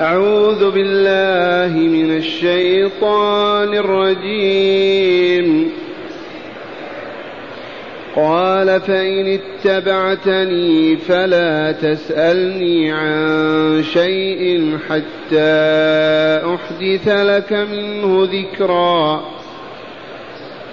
أعوذ بالله من الشيطان الرجيم. قال فإن اتبعتني فلا تسألني عن شيء حتى أحدث لك منه ذكرًا.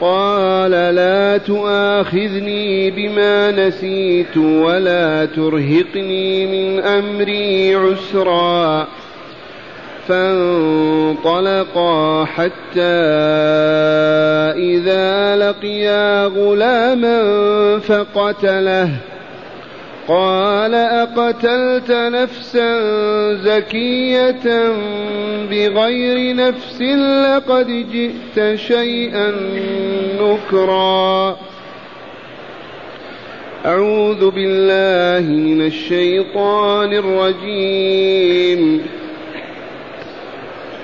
قال لا تؤاخذني بما نسيت ولا ترهقني من أمري عسرا. فانطلقا حتى إذا لقيا غلاما فقتله. قال أقتلت نفسا زكية بغير نفس لقد جئت شيئا نكرا. أعوذ بالله من الشيطان الرجيم.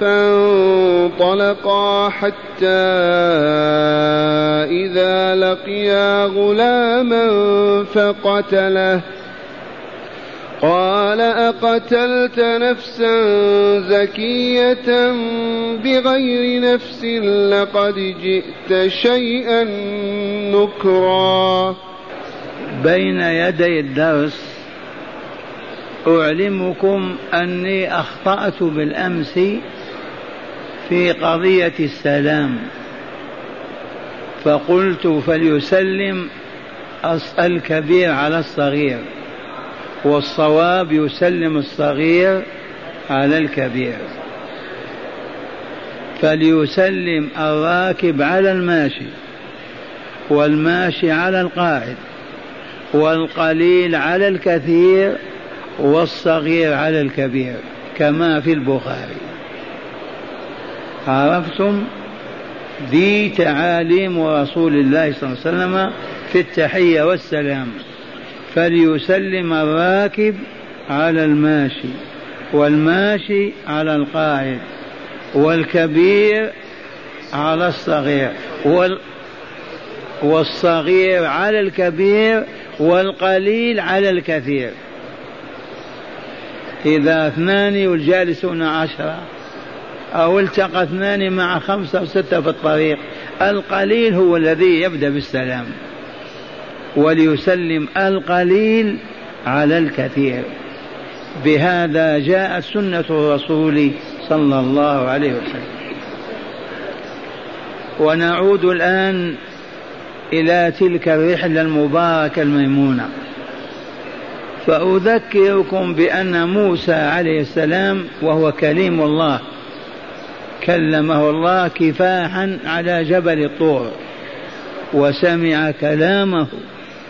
فانطلقا حتى إذا لقيا غلاما فقتله. قال أقتلت نفسا زكية بغير نفس لقد جئت شيئا نكرا. بين يدي الدرس أعلمكم أني أخطأت بالأمس في قضية السلام. فقلت فليسلم الكبير على الصغير. والصواب يسلم الصغير على الكبير. فليسلم الراكب على الماشي والماشي على القاعد والقليل على الكثير والصغير على الكبير كما في البخاري. عرفتم دي تعاليم رسول الله صلى الله عليه وسلم في التحية والسلام. فليسلم الراكب على الماشي والماشي على القاعد والكبير على الصغير وال والصغير على الكبير والقليل على الكثير. إذا اثنان والجالسون عشرة. أو التقى اثنان مع خمسة أو ستة في الطريق القليل هو الذي يبدأ بالسلام. وليسلم القليل على الكثير. بهذا جاءت سنة الرسول صلى الله عليه وسلم. ونعود الآن إلى تلك الرحلة المباركة الميمونة. فأذكركم بأن موسى عليه السلام وهو كليم الله كلمه الله كفاحا على جبل الطور. وسمع كلامه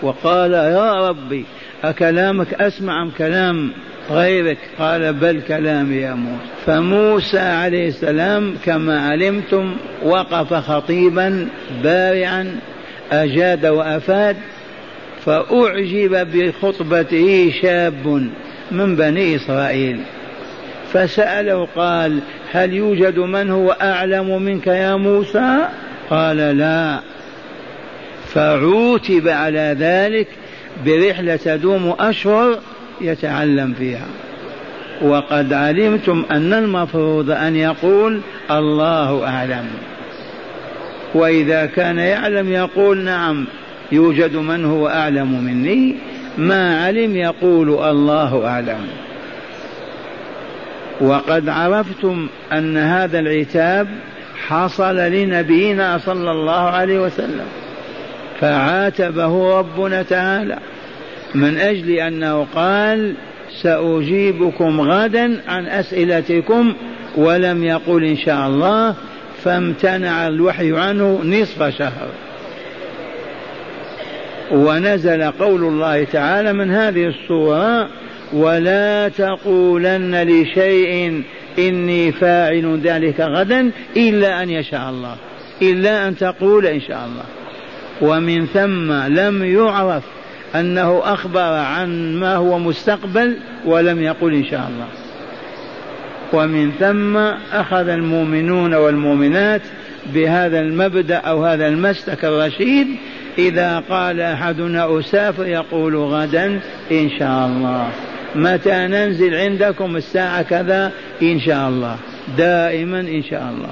وقال يا ربي أكلامك أسمع أم كلام غيرك؟ قال بل كلامي يا موسى. فموسى عليه السلام كما علمتم وقف خطيبا بارعا أجاد وأفاد فأعجب بخطبته شاب من بني إسرائيل. فسأله قال هل يوجد من هو أعلم منك يا موسى؟ قال لا. فعوتب على ذلك برحلة تدوم أشهر يتعلم فيها. وقد علمتم أن المفروض أن يقول الله أعلم. وإذا كان يعلم يقول نعم يوجد من هو أعلم مني. ما علم يقول الله أعلم. وقد عرفتم أن هذا العتاب حصل لنبينا صلى الله عليه وسلم فعاتبه ربنا تعالى من أجل أنه قال سأجيبكم غدا عن أسئلتكم ولم يقل إن شاء الله فامتنع الوحي عنه نصف شهر. ونزل قول الله تعالى من هذه الصورة ولا تقولن لشيء إني فاعل ذلك غدا إلا أن يشاء الله إلا أن تقول إن شاء الله. ومن ثم لم يعرف أنه أخبر عن ما هو مستقبل ولم يقل إن شاء الله. ومن ثم أخذ المؤمنون والمؤمنات بهذا المبدأ أو هذا المسلك الرشيد إذا قال أحدنا أسافر يقول غدا إن شاء الله. متى ننزل عندكم الساعة كذا إن شاء الله. دائما إن شاء الله.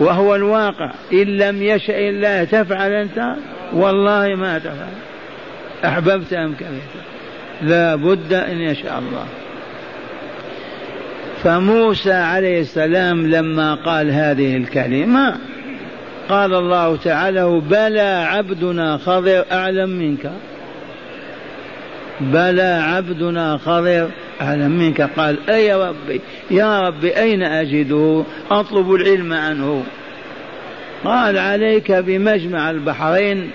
وهو الواقع. إن لم يشأ الله تفعل أنت والله ما تفعل. أحببت أم كرهت لا بد أن يشاء الله. فموسى عليه السلام لما قال هذه الكلمة قال الله تعالى بلى عبدنا خضر أعلم منك. بلى عبدنا خضر أعلم منك قال أي ربي يا ربي أين أجده أطلب العلم عنه. قال عليك بمجمع البحرين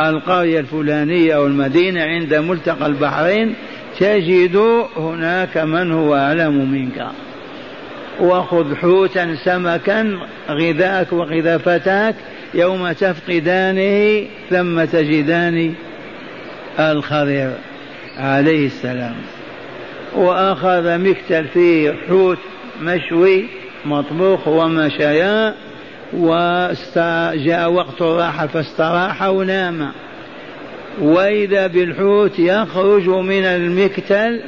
القرية الفلانية أو المدينة عند ملتقى البحرين تجد هناك من هو أعلم منك. وخذ حوتا سمكا غذاك وغذا فتاك يوم تفقدانه ثم تجدان الخضر عليه السلام. وأخذ مكتل فيه حوت مشوي مطبوخ ومشيا وجاء وقت الراحة فاستراح ونام. وإذا بالحوت يخرج من المكتل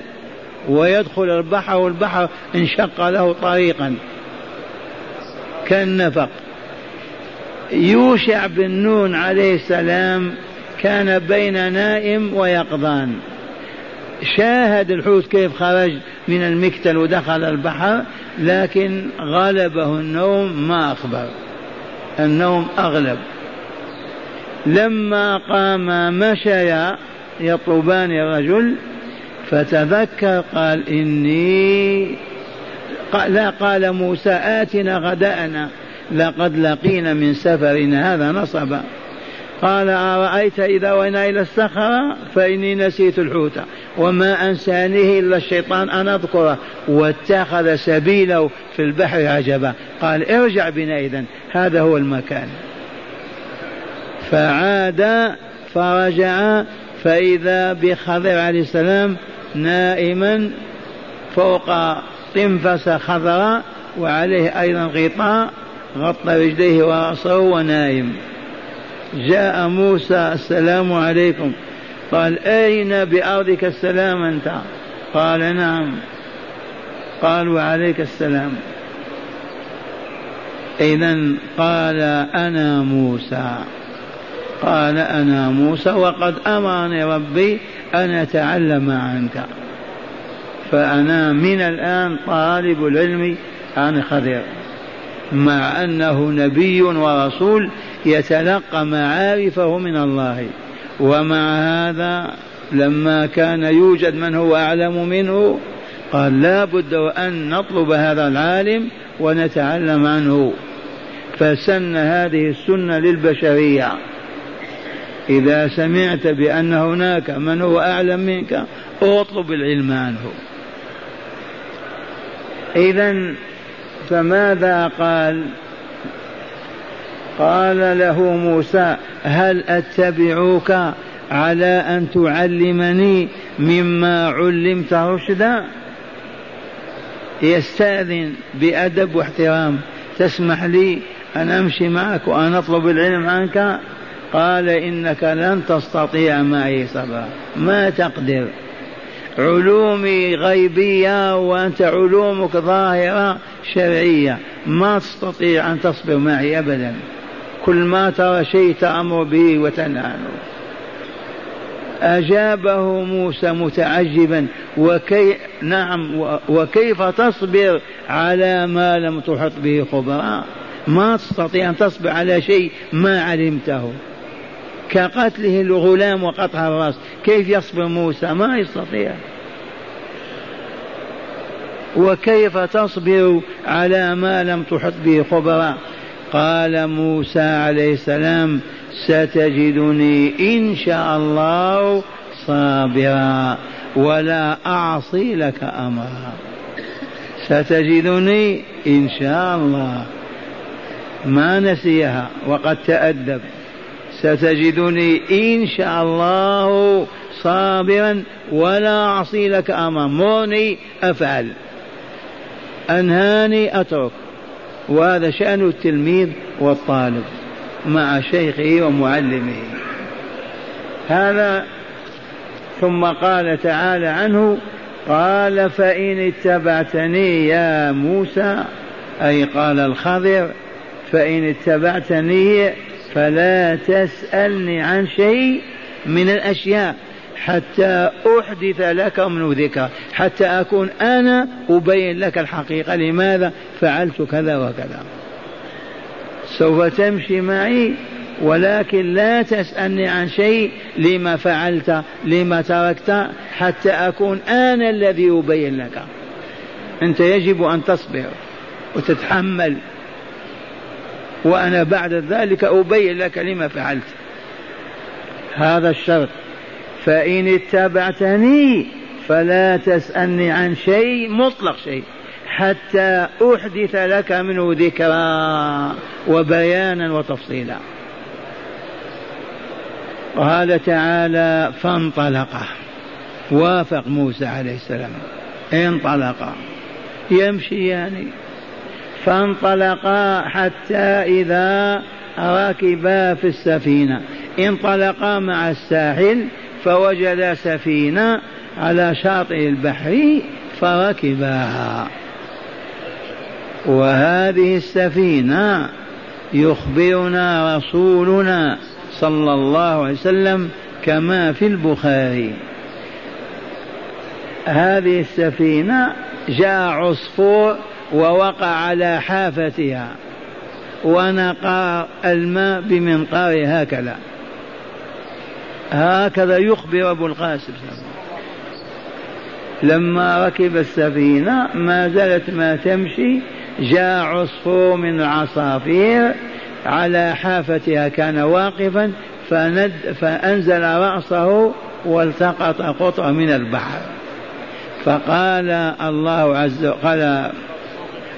ويدخل البحر والبحر انشق له طريقا كالنفق. يوشع بن نون عليه السلام كان بين نائم ويقظان. شاهد الحوت كيف خرج من المكتل ودخل البحر لكن غلبه النوم ما أخبر. النوم أغلب. لما قام مشيا يطلبان الرجل فتذكر قال إني لا قال موسى آتنا غداءنا لقد لقينا من سفرنا هذا نصبا. قال أرأيت إذا وينا إلى الصخرة فإني نسيت الحوت. وما أنسانيه إلا الشيطان أن أذكره. واتخذ سبيله في البحر عجبا. قال ارجع بنا إذا هذا هو المكان. فعاد فرجع فإذا بخضر عليه السلام نائما فوق طنفسة خضراء وعليه أيضا غطاء غطى رجليه ورأسه ونائم. جاء موسى السلام عليكم. قال أين بأرضك السلام أنت؟ قال نعم. قال وعليك السلام. إذا قال أنا موسى. قال أنا موسى وقد أمرني ربي أن أتعلم عنك. فأنا من الآن طالب العلم عن خضر مع أنه نبي ورسول يتلقى معارفه من الله. ومع هذا لما كان يوجد من هو أعلم منه قال لا بد أن نطلب هذا العالم ونتعلم عنه. فسن هذه السنة للبشرية. إذا سمعت بأن هناك من هو أعلم منك اطلب العلم عنه. إذا فماذا قال؟ قال له موسى هل أتبعوك على أن تعلمني مما علمت رشدا؟ يستأذن بأدب واحترام تسمح لي أن أمشي معك وأن أطلب العلم عنك؟ قال إنك لن تستطيع معي صبرا. ما تقدر. علومي غيبية وأنت علومك ظاهرة شرعية. ما تستطيع أن تصبر معي أبدا. كل ما ترى شيء تأمر به وتنهى عنه أجابه موسى متعجبا وكي نعم وكيف تصبر على ما لم تحط به خبراء؟ ما تستطيع أن تصبر على شيء ما علمته. كقتله الغلام وقطع الرأس كيف يصبر موسى؟ ما يستطيع. وكيف تصبر على ما لم تحط به خبراء؟ قال موسى عليه السلام ستجدني إن شاء الله صابرا ولا أعصي لك أمرا. ستجدني إن شاء الله. ما نسيها وقد تأدب. ستجدني إن شاء الله صابرا ولا أعصي لك أمرا. مرني أفعل. أنهاني أترك. وهذا شأن التلميذ والطالب مع شيخه ومعلمه. هذا ثم قال تعالى عنه قال فإن اتبعتني يا موسى أي قال الخضر فإن اتبعتني فلا تسألني عن شيء من الأشياء. حتى أحدث لك من ذكر حتى أكون أنا أبين لك الحقيقة لماذا فعلت كذا وكذا. سوف تمشي معي ولكن لا تسألني عن شيء لما فعلت لما تركت حتى أكون أنا الذي أبين لك. أنت يجب أن تصبر وتتحمل. وأنا بعد ذلك أبين لك لما فعلت. هذا الشرط. فإن اتبعتني فلا تسألني عن شيء مطلق شيء حتى أحدث لك منه ذكرا وبيانا وتفصيلا. قال تعالى فانطلقا وافق موسى عليه السلام. انطلقا يمشيان يعني. فانطلقا حتى إذا ركبا في السفينة. انطلقا مع الساحل فوجدا سفينة على شاطئ البحر فركباها وهذه السفينة يخبرنا رسولنا صلى الله عليه وسلم كما في البخاري. هذه السفينة جاء عصفور ووقع على حافتها ونقى الماء بمنقار هكذا. هكذا يخبر أبو القاسم. لما ركب السفينة ما زالت ما تمشي جاء عصفور من العصافير على حافتها كان واقفا فند فأنزل رأسه والتقط قطعة من البحر. فقال الله عز وجل قال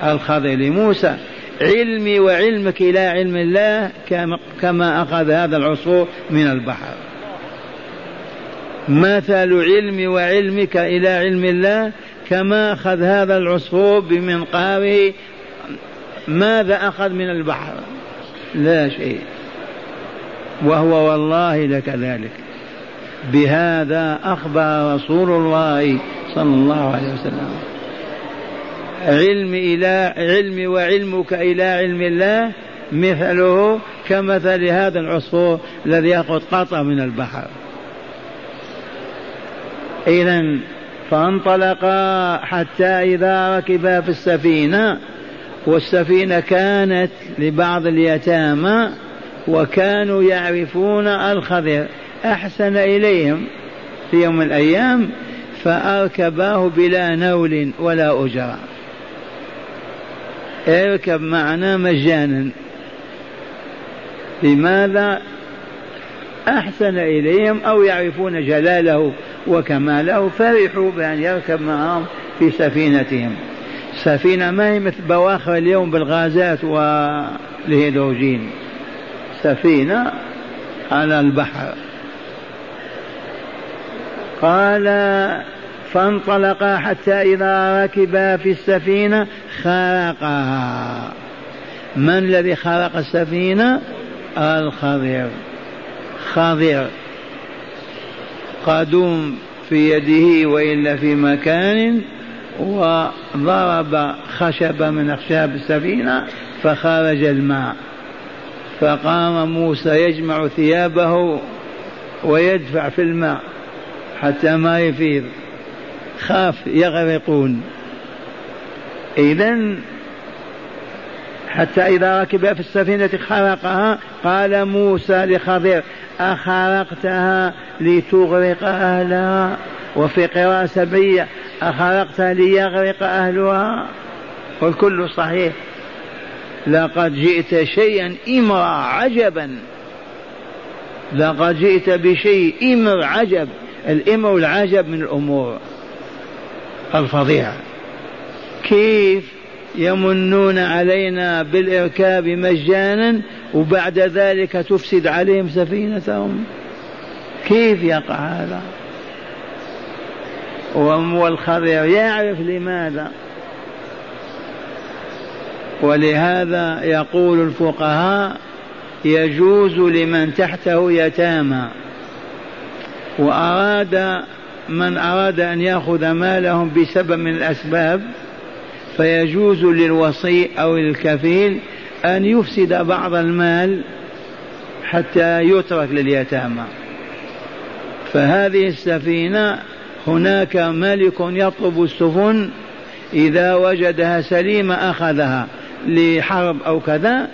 الخضر لموسى علمي وعلمك إلى علم الله كما أخذ هذا العصفور من البحر. مثل علمي وعلمك إلى علم الله كما أخذ هذا العصفور بمنقاره ماذا أخذ من البحر؟ لا شيء. وهو والله لكذلك بهذا أخبر رسول الله صلى الله عليه وسلم. علم إلى علمي وعلمك إلى علم الله مثله كمثل هذا العصفور الذي يأخذ قطع من البحر. إذا فانطلقا حتى إذا ركبا في السفينة والسفينة كانت لبعض اليتامى وكانوا يعرفون الخضر. أحسن إليهم في يوم من الأيام فأركباه بلا نول ولا أجرة. اركب معنا مجانا. لماذا؟ أحسن إليهم أو يعرفون جلاله. وكماله فرحوا بأن يركب معهم في سفينتهم. سفينة ما هي مثل بواخر اليوم بالغازات والهيدروجين. سفينة على البحر. قال فانطلقا حتى إذا ركبا في السفينة خرقها. من الذي خرق السفينة؟ الخضر خضر قدوم في يده وإلا في مكان وضرب خشبة من أخشاب السفينة فخرج الماء. فقام موسى يجمع ثيابه ويدفع في الماء حتى ما يفيض. خاف يغرقون. إذا حتى إذا ركب في السفينة خرقها قال موسى لخضر أخرقتها لتغرق أهلها وفي قراءة سبعية أخرقتها ليغرق أهلها. والكل صحيح. لقد جئت شيئا إمرا عجبا. لقد جئت بشيء إمر عجب. الإمر والعجب من الأمور الفظيعة. كيف يمنون علينا بالإركاب مجانا وبعد ذلك تفسد عليهم سفينتهم. كيف يقع هذا؟ والخضر يعرف لماذا. ولهذا يقول الفقهاء يجوز لمن تحته يتامى. وأراد من أراد أن يأخذ مالهم بسبب من الأسباب فيجوز للوصي أو للكفيل أن يفسد بعض المال حتى يترك لليتامى. فهذه السفينة هناك ملك يطلب السفن إذا وجدها سليمة أخذها لحرب أو كذا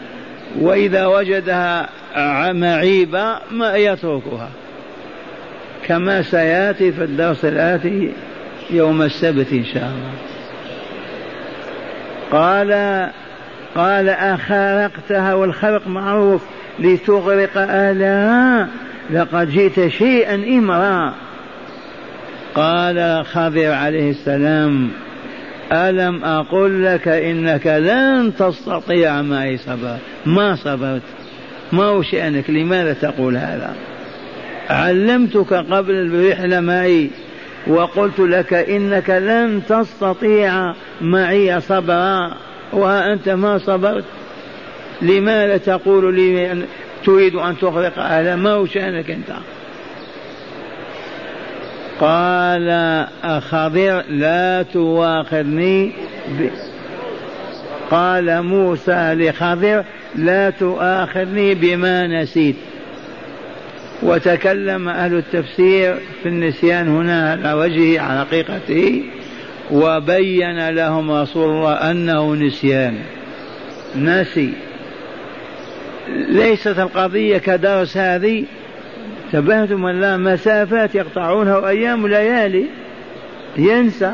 وإذا وجدها معيبة ما يتركها. كما سيأتي في الدرس الآتي يوم السبت إن شاء الله. قال قال أخرقتها والخرق معروف لتغرق أهلها لقد جئت شيئا إمرا. قال خضر عليه السلام ألم أقل لك إنك لن تستطيع معي صبر؟ ما صبرت؟ ما هو شأنك؟ لماذا تقول هذا؟ علمتك قبل الرحلة معي وقلت لك إنك لن تستطيع معي صبرا. وأنت ما صبرت. لماذا تقول لي أن تريد أن تغرق أهلا ما هو شأنك أنت؟ قال أخضر لا تواخذني ب... قال موسى لخضر لا تؤاخذني بما نسيت. وتكلم أهل التفسير في النسيان هنا على وجهه على حقيقته. وبين لهم رسول الله أنه نسيان. نسي. ليست القضية كدرس هذه. تبهتم الله مسافات يقطعونها وأيام وليالي ينسى.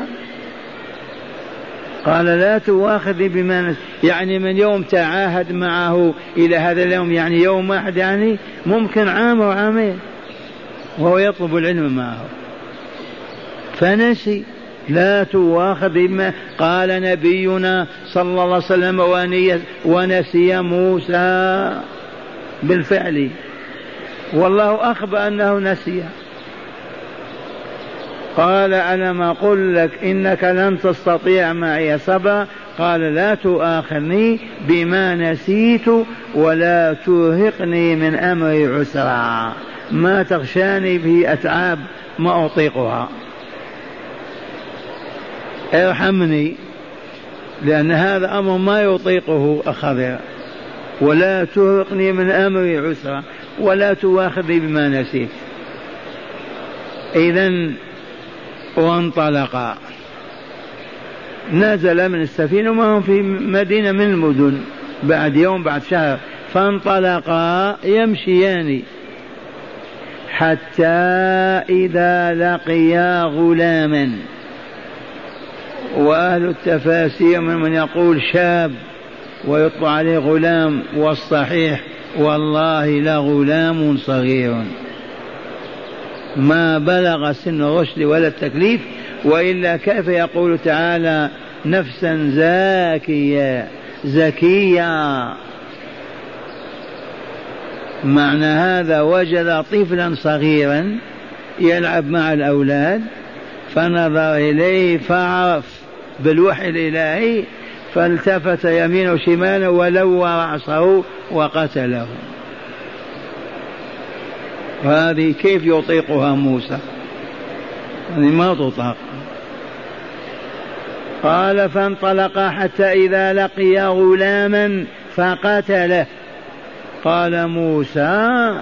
قال لا تواخذ بما يعني من يوم تعاهد معه إلى هذا اليوم يعني يوم واحد يعني ممكن عام وعامين وهو يطلب العلم معه. فنسي. لا تواخذ بما قال نبينا صلى الله عليه وسلم ونسي موسى بالفعل. والله أخبر أنه نسي. قال ألم أقل لك إنك لن تستطيع معي صبرا قال لا تؤاخذني بما نسيت ولا ترهقني من أمري عسرا. ما تغشاني به أتعاب ما أطيقها. ارحمني لأن هذا أمر ما يطيقه أخذ ولا ترهقني من أمري عسرا ولا تواخذني بما نسيت. إذا وانطلقا. نزل من السفينة وهم في مدينة من المدن. بعد يوم بعد شهر. فانطلقا يمشيان. حتى إذا لقيا غلاما. وأهل التفاسير من, من يقول شاب ويطلع عليه غلام والصحيح والله لغلام صغير. ما بلغ سن الرشد ولا التكليف وإلا كيف يقول تعالى نفسا زاكية زكية. معنى هذا وجد طفلا صغيرا يلعب مع الأولاد فنظر إليه فعرف بالوحي الإلهي فالتفت يمينه وشماله ولوى رأسه وقتله. هذه كيف يطيقها موسى؟ هذه ما تطاق. قال فانطلقا حتى إذا لقيا غلاما فقتله. قال موسى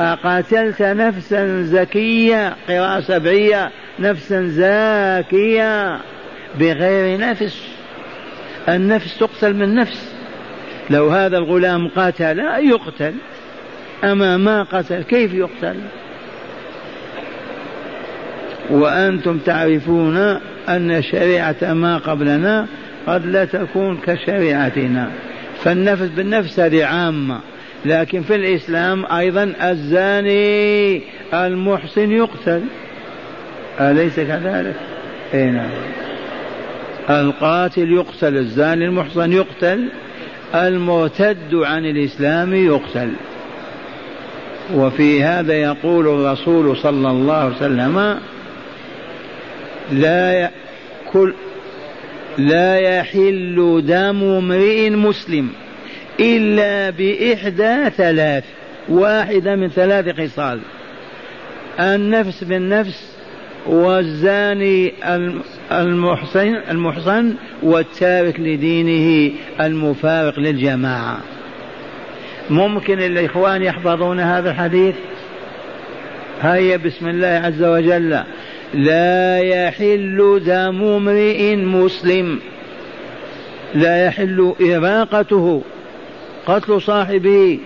أقتلت نفسا زكية قراءة سبعية نفسا زاكية. بغير نفس. النفس تقتل من نفس. لو هذا الغلام قتل يقتل؟ أما ما قتل كيف يقتل؟ وأنتم تعرفون أن شريعة ما قبلنا قد لا تكون كشريعتنا. فالنفس بالنفس هذه عامة. لكن في الإسلام أيضا الزاني المحسن يقتل. أليس كذلك؟ أي نعم. القاتل يقتل الزاني المحصن يقتل المرتد عن الإسلام يقتل. وفي هذا يقول الرسول صلى الله عليه وسلم لا كل لا يحل دم امرئ مسلم إلا بإحدى ثلاث واحدة من ثلاث خصال النفس بالنفس والزاني المحسن المحسن والتارك لدينه المفارق للجماعة. ممكن الإخوان يحفظون هذا الحديث؟ هيا بسم الله عز وجل. لا يحل دم امرئ مسلم. لا يحل إراقته قتل صاحبه.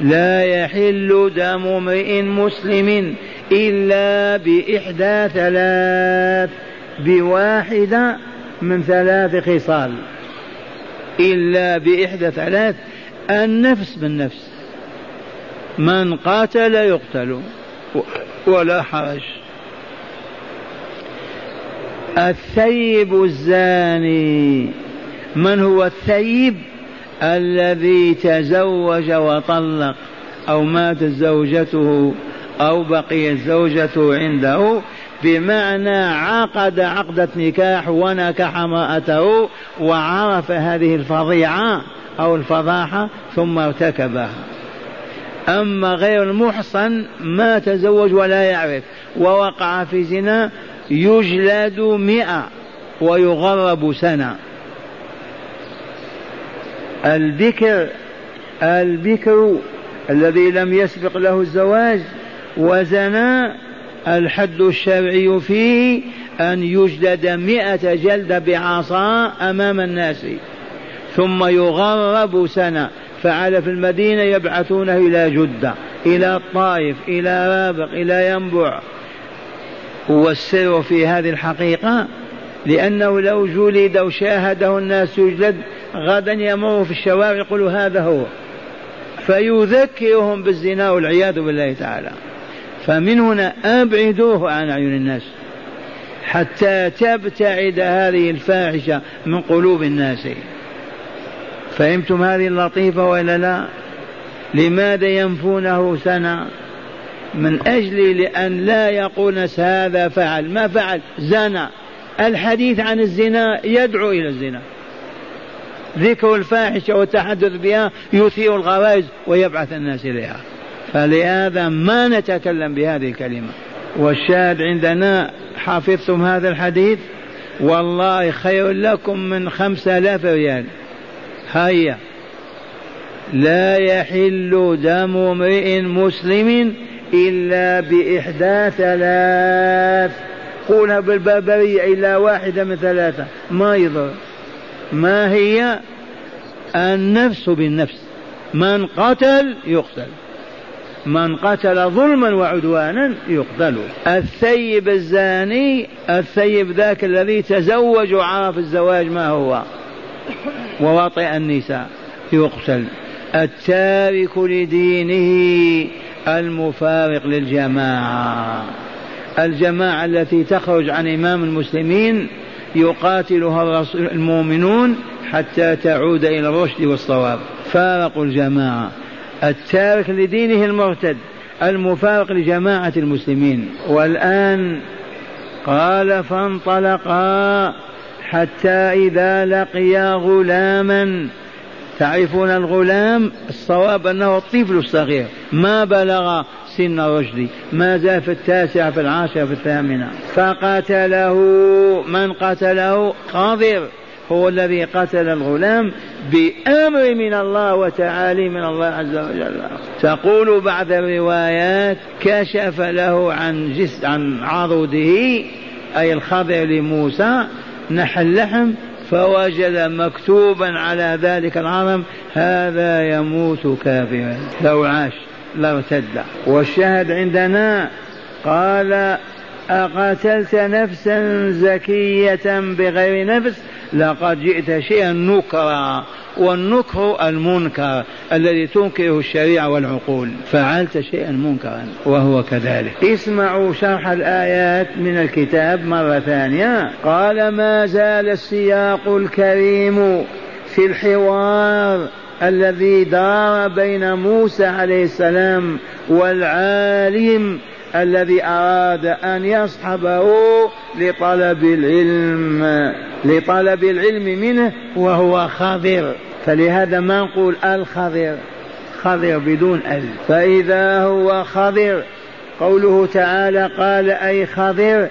لا يحل دم امرئ مسلم. إلا بإحدى ثلاث بواحدة من ثلاث خصال. إلا بإحدى ثلاث النفس بالنفس. من قاتل يقتل ولا حرج. الثيب الزاني من هو الثيب؟ الذي تزوج وطلق أو ماتت زوجته أو بقيت زوجته عنده بمعنى عقد عقدة نكاح ونكح امرأته وعرف هذه الفظيعة أو الفضاحة ثم ارتكبها. أما غير المحصن ما تزوج ولا يعرف ووقع في زنا يجلد مئة ويغرب سنة. البكر البكر الذي لم يسبق له الزواج وزنى الحد الشرعي فيه أن يجلد مئة جلدة بعصا أمام الناس ثم يغرب سنة فعل في المدينة يبعثونه إلى جدة إلى الطائف إلى رابق إلى ينبع والسر في هذه الحقيقة لأنه لو جلد وشاهده الناس يجلد غدا يمر في الشوارع يقول هذا هو. فيذكرهم بالزنا والعياذ بالله تعالى. فمن هنا أبعدوه عن أعين الناس حتى تبتعد هذه الفاحشة من قلوب الناس. فهمتم هذه اللطيفة وإلا لا؟ لماذا ينفونه سنة؟ من أجل لأن لا يقول هذا فعل. ما فعل؟ زنى. الحديث عن الزنا يدعو إلى الزنا. ذكر الفاحشة والتحدث بها يثير الغرائز ويبعث الناس إليها. فلهذا ما نتكلم بهذه الكلمة. والشاهد عندنا حفظتم هذا الحديث؟ والله خير لكم من خمسة آلاف ريال. هيا. لا يحل دم امرئ مسلم إلا بإحدى ثلاث قولها بالبربرية إلا واحدة من ثلاثة. ما يضر. ما هي؟ النفس بالنفس. من قتل يقتل. من قتل ظلما وعدوانا يقتل الثيب الزاني الثيب ذاك الذي تزوج وعرف الزواج ما هو؟ ووطئ النساء يقتل. التارك لدينه المفارق للجماعة. الجماعة التي تخرج عن إمام المسلمين يقاتلها المؤمنون حتى تعود إلى الرشد والصواب. فارقوا الجماعة. التارك لدينه المرتد المفارق لجماعة المسلمين. والآن قال فانطلقا حتى إذا لقيا غلاما. تعرفون الغلام؟ الصواب أنه الطفل الصغير. ما بلغ سن الرشد ما زال في التاسعة في العاشرة في الثامنة. فقتله من قتله خضر هو الذي قتل الغلام بأمر من الله وتعالي من الله عز وجل. تقول بعض الروايات كشف له عن جس عن عضده أي الخضر لموسى نحل لحم فوجد مكتوبا على ذلك العظم هذا يموت كافرا. لو عاش لارتد والشاهد عندنا قال أقتلت نفسا زكية بغير نفس؟ لقد جئت شيئا نكرا والنكر المنكر الذي تنكره الشريعة والعقول. فعلت شيئا منكرا وهو كذلك. اسمعوا شرح الآيات من الكتاب مرة ثانية. قال ما زال السياق الكريم في الحوار الذي دار بين موسى عليه السلام والعالم الذي أراد أن يصحبه لطلب العلم لطلب العلم منه وهو خضر. فلهذا ما نقول الخضر؟ خضر بدون ال فإذا هو خضر قوله تعالى قال أي خضر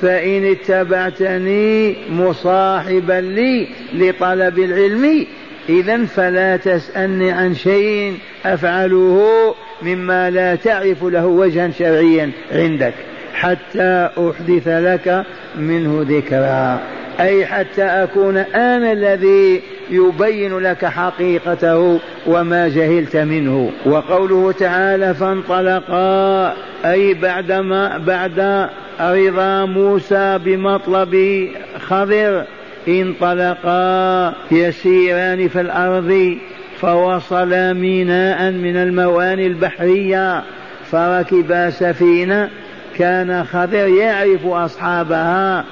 فإن اتبعتني مصاحبا لي لطلب العلم إذا فلا تسألني عن شيء أفعله مما لا تعرف له وجها شرعيا عندك حتى أحدث لك منه ذكرى أي حتى أكون أنا الذي يبين لك حقيقته وما جهلت منه. وقوله تعالى فانطلقا. أي بعدما بعد رضا موسى بمطلب خضر انطلقا يسيران في الأرض فوصلا ميناء من المواني البحرية فركبا سفينة كان خضر يعرف أصحابها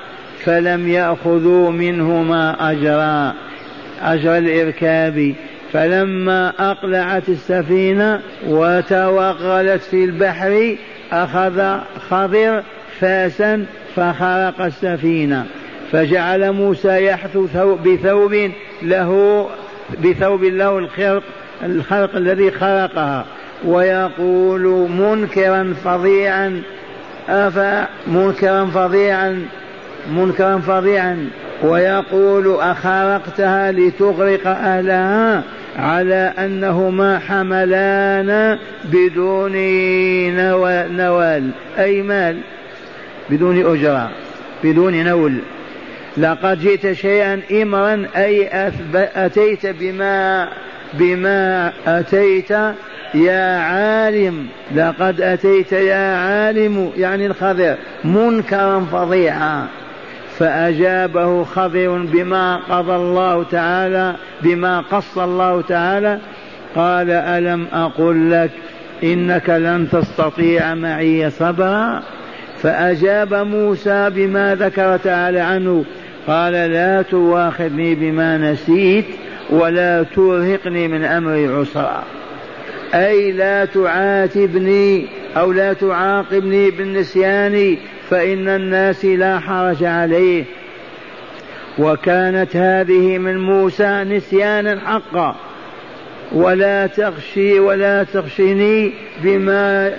فلم يأخذوا منهما أجرا أجر الإركاب. فلما أقلعت السفينة وتوغلت في البحر أخذ خضر فاسا فخرق السفينة. فجعل موسى يحثو بثوب له بثوب له الخرق الخرق الذي خرقها ويقول منكرا فظيعا. أفا منكرا فظيعا؟ منكرا فظيعا. ويقول أخرقتها لتغرق أهلها على أنهما حملان بدون نوال. أي مال؟ بدون أجرة. بدون نول. لقد جئت شيئا إمرا أي أتيت بما بما أتيت يا عالم. لقد أتيت يا عالم يعني الخضر منكرا فظيعا. فأجابه خضر بما قضى الله تعالى بما قص الله تعالى. قال ألم أقل لك إنك لن تستطيع معي صبرا؟ فأجاب موسى بما ذكر تعالى عنه قال لا تواخذني بما نسيت ولا ترهقني من أمري عسرا. أي لا تعاتبني أو لا تعاقبني بالنسيان فإن الناس لا حرج عليه. وكانت هذه من موسى نسيانا حقا. ولا تغشي ولا تغشني بما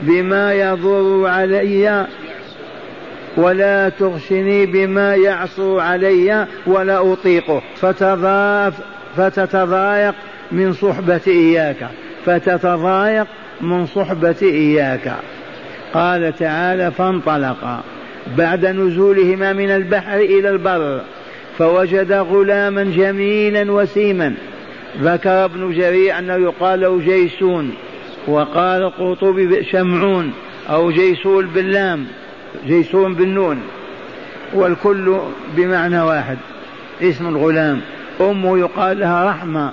بما يضر علي ولا تغشني بما يعصو علي ولا أطيقه. فتضاف فتتضايق من صحبة إياك. فتتضايق من صحبة إياك. قال تعالى فانطلقا بعد نزولهما من البحر إلى البر فوجد غلاما جميلا وسيما. ذكر ابن جرير أنه يقال له جيسون وقال قرطبي شمعون أو جيسول باللام. جيسون بالنون والكل بمعنى واحد اسم الغلام. أمه يقال لها رحمة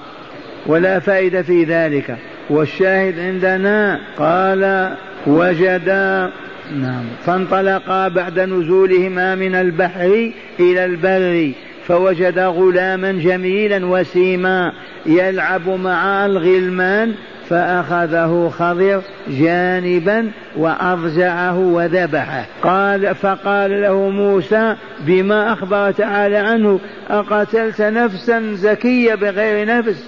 ولا فائدة في ذلك. والشاهد عندنا قال وجدا نعم فانطلقا بعد نزولهما من البحر إلى البر فوجد غلاما جميلا وسيما يلعب مع الغلمان فأخذه خضر جانبا وأضجعه وذبحه. قال فقال له موسى بما أخبر تعالى عنه أقتلت نفسا زكية بغير نفس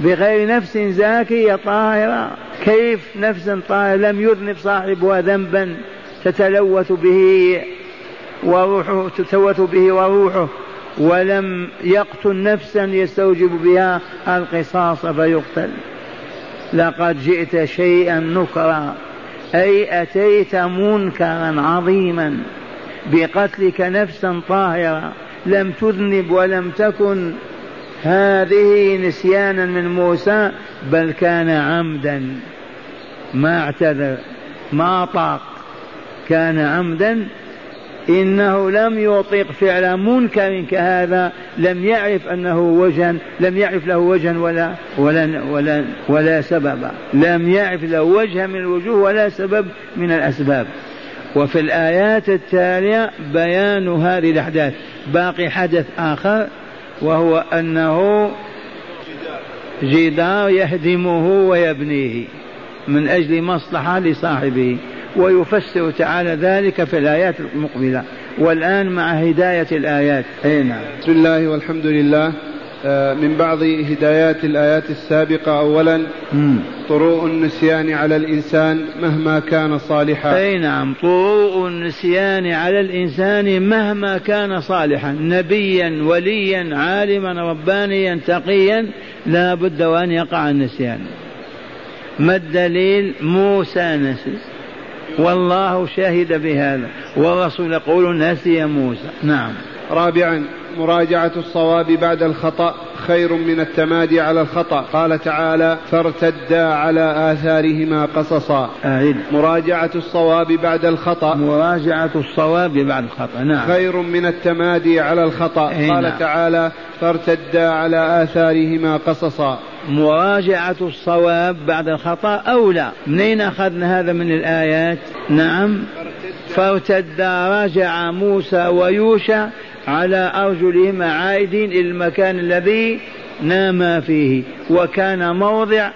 بغير نفس زاكية طاهرة؟ كيف نفس طاهرة؟ لم يذنب صاحبها ذنبا تتلوث به وروحه تتلوث به وروحه ولم يقتل نفسا يستوجب بها القصاص فيقتل. لقد جئت شيئا نكرا. أي أتيت منكرا عظيما. بقتلك نفسا طاهرة لم تذنب ولم تكن. هذه نسيانا من موسى بل كان عمدا. ما اعتذر ما طاق. كان عمدا إنه لم يطيق فعل منكر كهذا لم يعرف أنه وجها لم يعرف له وجها ولا ولا ولا ولا سببا لم يعرف له وجها من الوجوه ولا سبب من الأسباب. وفي الآيات التالية بيان هذه الأحداث. باقي حدث آخر وهو أنه جدار يهدمه ويبنيه من أجل مصلحة لصاحبه. ويفسر تعالى ذلك في الآيات المقبلة. والآن مع هداية الآيات. أي نعم. بسم الله والحمد لله. آه، من بعض هدايات الآيات السابقة أولا طروء النسيان على الإنسان مهما كان صالحا. أي نعم. طروء النسيان على الإنسان مهما كان صالحا. نبيا وليا عالما ربانيا تقيا. لا بد وأن يقع النسيان. ما الدليل؟ موسى نسي. والله شهد بهذا. والرسول يقول نسي موسى. نعم. رابعا مراجعة الصواب بعد الخطأ خير من التمادي على الخطأ. قال تعالى فارتدا على آثارهما قصصا. أعيد مراجعة الصواب بعد الخطأ. مراجعة الصواب بعد الخطأ نعم. خير من التمادي على الخطأ. قال نعم. تعالى فارتدا على آثارهما قصصا. مراجعة الصواب بعد الخطأ أولى. منين أخذنا هذا من الآيات؟ نعم. فارتدا رجع موسى ويوشع على أرجلهما عائدين إلى المكان الذي نام فيه وكان موضع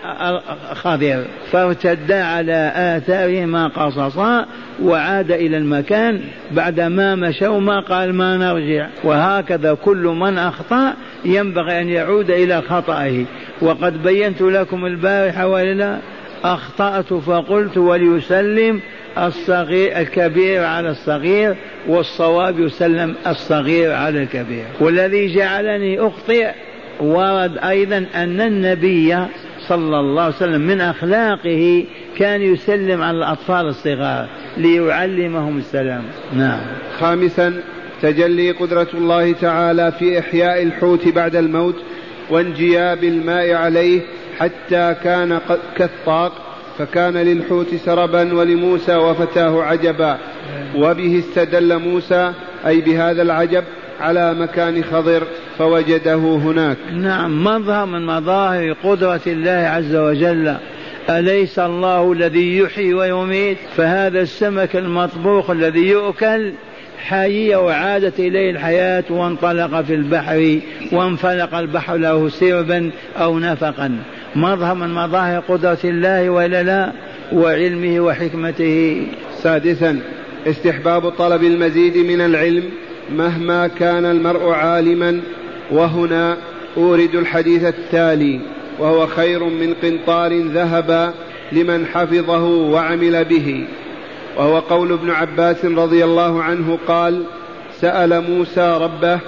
خضر فارتدا على آثارهما قصصا وعاد إلى المكان. بعدما مشوا ما قال ما نرجع. وهكذا كل من أخطأ ينبغي أن يعود إلى خطأه وقد بينت لكم البارحة وإلا أخطأت فقلت وليسلم الصغير الكبير على الصغير والصواب يسلم الصغير على الكبير. والذي جعلني أخطئ ورد أيضا أن النبي صلى الله عليه وسلم من أخلاقه كان يسلم على الأطفال الصغار ليعلمهم السلام. نعم. خامسا تجلي قدرة الله تعالى في إحياء الحوت بعد الموت وانجياب الماء عليه حتى كان كالطاق. فكان للحوت سربا ولموسى وفتاه عجبا. وبه استدل موسى أي بهذا العجب على مكان خضر فوجده هناك. نعم مظهر من مظاهر قدرة الله عز وجل. أليس الله الذي يحيي ويميت؟ فهذا السمك المطبوخ الذي يؤكل حي وعادت إليه الحياة وانطلق في البحر وانفلق البحر له سربا أو نفقا. مظهر من مظاهر قدرة الله وإلا لا وعلمه وحكمته. سادسا استحباب طلب المزيد من العلم مهما كان المرء عالما وهنا أورد الحديث التالي وهو خير من قنطار ذهبا لمن حفظه وعمل به. وهو قول ابن عباس رضي الله عنه قال سأل موسى ربه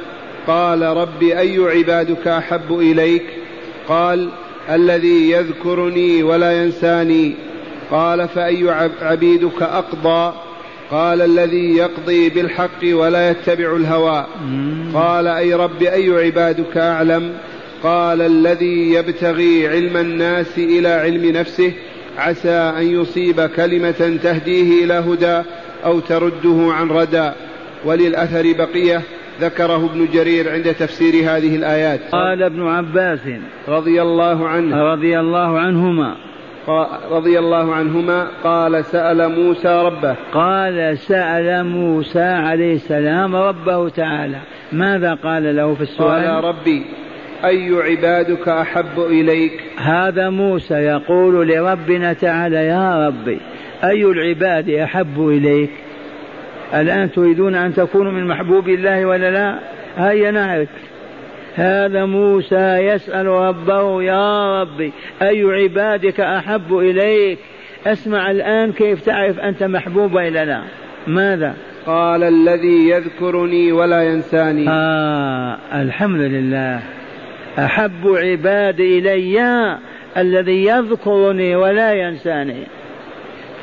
قال رب أي عبادك أحب إليك؟ قال الذي يذكرني ولا ينساني. قال فأي عبيدك أقضى؟ قال الذي يقضي بالحق ولا يتبع الهوى. قال أي رب أي عبادك أعلم؟ قال الذي يبتغي علم الناس إلى علم نفسه. عسى أن يصيب كلمة تهديه إلى هدى أو ترده عن ردى. وللأثر بقية. ذكره ابن جرير عند تفسير هذه الآيات. قال ابن عباس رضي الله عنه. رضي الله عنهما. رضي الله عنهما قال سأل موسى ربه. قال سأل موسى عليه السلام ربه تعالى. ماذا قال له في السؤال؟ قال ربي أي عبادك أحب إليك؟ هذا موسى يقول لربنا تعالى يا ربي أي العباد أحب إليك؟ الآن تريدون أن تكونوا من محبوب الله ولا لا؟ هيا نعرف. هذا موسى يسأل ربه يا ربي أي عبادك أحب إليك؟ أسمع الآن كيف تعرف أنت محبوب إلى لا؟ ماذا؟ قال الذي يذكرني ولا ينساني. آه الحمد لله. أحب عبادي إلي الذي يذكرني ولا ينساني.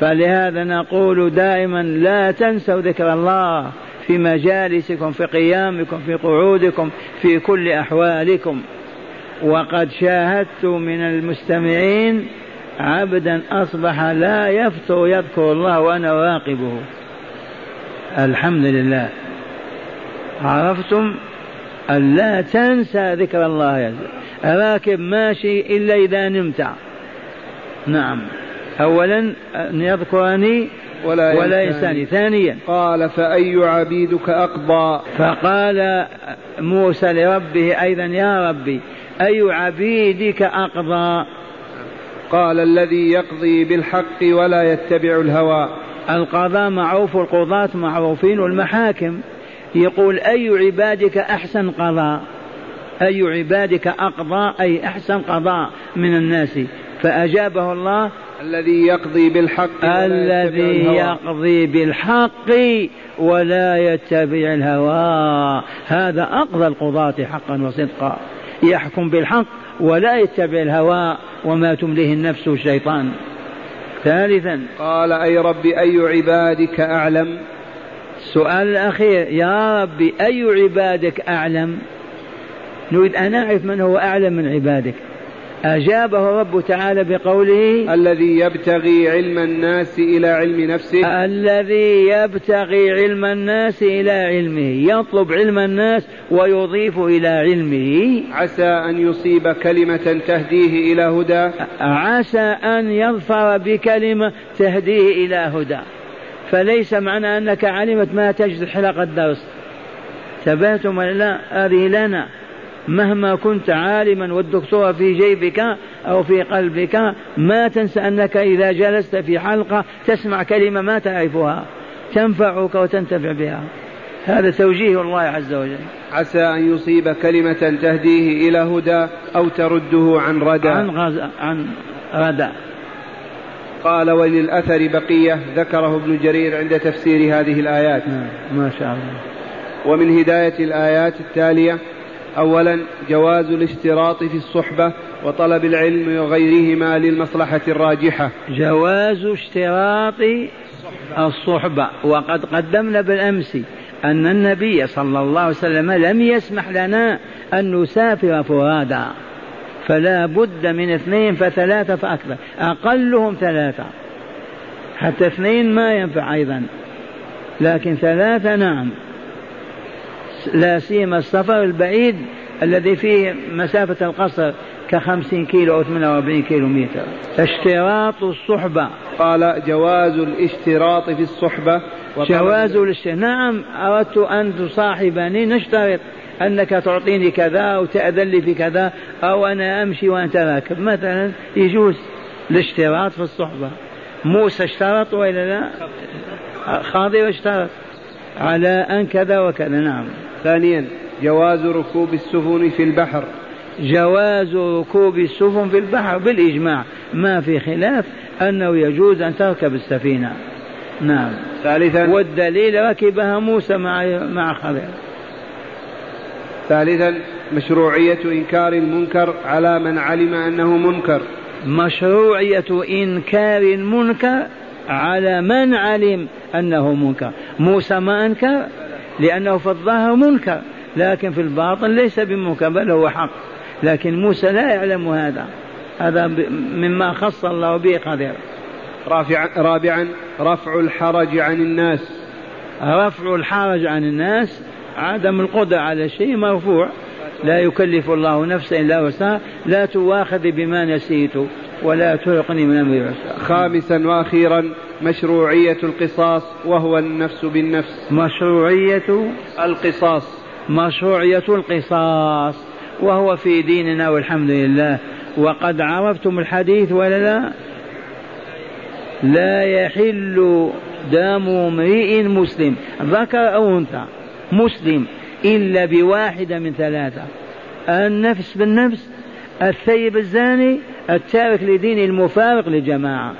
فلهذا نقول دائما لا تنسوا ذكر الله في مجالسكم في قيامكم في قعودكم في كل أحوالكم. وقد شاهدت من المستمعين عبدا أصبح لا يفتر يذكر الله وأنا راقبه. الحمد لله. عرفتم أن لا تنسى ذكر الله. راكب ماشي إلا إذا نمت. نعم. أولا أن يذكرني ولا, ولا ينساني. ثانيا قال فأي عبيدك أقضى؟ فقال موسى لربه أيضا يا ربي أي عبيدك أقضى؟ قال الذي يقضي بالحق ولا يتبع الهوى. القضاء معروف القضاة معروفين والمحاكم. يقول أي عبادك أحسن قضاء؟ أي عبادك أقضى أي أحسن قضاء من الناس؟ فأجابه الله الذي يقضي بالحق الذي يقضي بالحق ولا يتبع الهوى. هذا أقضى القضاة حقا وصدقا. يحكم بالحق ولا يتبع الهوى وما تمليه النفس والشيطان ثالثا. قال أي رب أي عبادك أعلم؟ السؤال الأخير يا ربي أي عبادك أعلم؟ نريد أن نعرف من هو أعلم من عبادك. أجابه رب تعالى بقوله الذي يبتغي علم الناس إلى علم نفسه. الذي يبتغي علم الناس إلى علمه يطلب علم الناس ويضيف إلى علمه. عسى أن يصيب كلمة تهديه إلى هدى. عسى أن يظفر بكلمة تهديه إلى هدى. فليس معنى أنك علمت ما تجد حلقة درس ثباتم لا هذه لنا. مهما كنت عالما والدكتوراه في جيبك أو في قلبك ما تنسى أنك إذا جلست في حلقة تسمع كلمة ما تعرفها. تنفعك وتنتفع بها. هذا توجيه الله عز وجل. عسى أن يصيب كلمة تهديه إلى هدى أو ترده عن ردى. عن, غز... عن ردى. قال وللأثر بقية ذكره ابن جرير عند تفسير هذه الآيات. نعم، ما شاء الله. ومن هداية الآيات التالية أولا جواز الاشتراط في الصحبة وطلب العلم وغيرهما للمصلحة الراجحة. جواز اشتراط الصحبة وقد قدمنا بالأمس أن النبي صلى الله عليه وسلم لم يسمح لنا أن نسافر فرادا فلا بد من اثنين فثلاثة فأكثر أقلهم ثلاثة حتى اثنين ما ينفع أيضا لكن ثلاثة نعم. لا سيما السفر البعيد الذي فيه مسافة القصر كخمسين كيلو أو 48 كيلو متر. اشتراط الصحبة. قال جواز الاشتراط في الصحبة. جواز الاشتراط. نعم أردت أن تصاحبني. نشترط أنك تعطيني كذا أو تأذن لي في كذا أو أنا أمشي وأنت راكب. مثلا يجوز الاشتراط في الصحبة. موسى اشترط وإلا لا؟ خاضر اشترط. على أن كذا وكذا. نعم. ثانيا جواز ركوب السفن في البحر. جواز ركوب السفن في البحر بالإجماع. ما في خلاف أنه يجوز أن تركب السفينة. نعم. ثالثا والدليل ركبها موسى مع مع خضر. ثالثا مشروعية إنكار المنكر على من علم أنه منكر. مشروعية إنكار المنكر على من علم أنه منكر. موسى ما أنكر؟ لأنه في الظاهر منكر لكن في الباطن ليس بمنكر بل هو حق. لكن موسى لا يعلم هذا. هذا مما خص الله به قدر رابعا رفع الحرج عن الناس. رفع الحرج عن الناس عدم القدرة على شيء مرفوع. لا يكلف الله نفسا إلا وسعها. لا تواخذ بما نسيت ولا تلقني من أمري خامسا وأخيرا مشروعية القصاص وهو النفس بالنفس. مشروعية القصاص. مشروعية القصاص وهو في ديننا والحمد لله. وقد عرفتم الحديث ولا لا؟ لا يحل دم امرئ مسلم ذكر أو أنثى مسلم إلا بواحدة من ثلاثة. النفس بالنفس الثيب الزاني التارك لدين المفارق لجماعة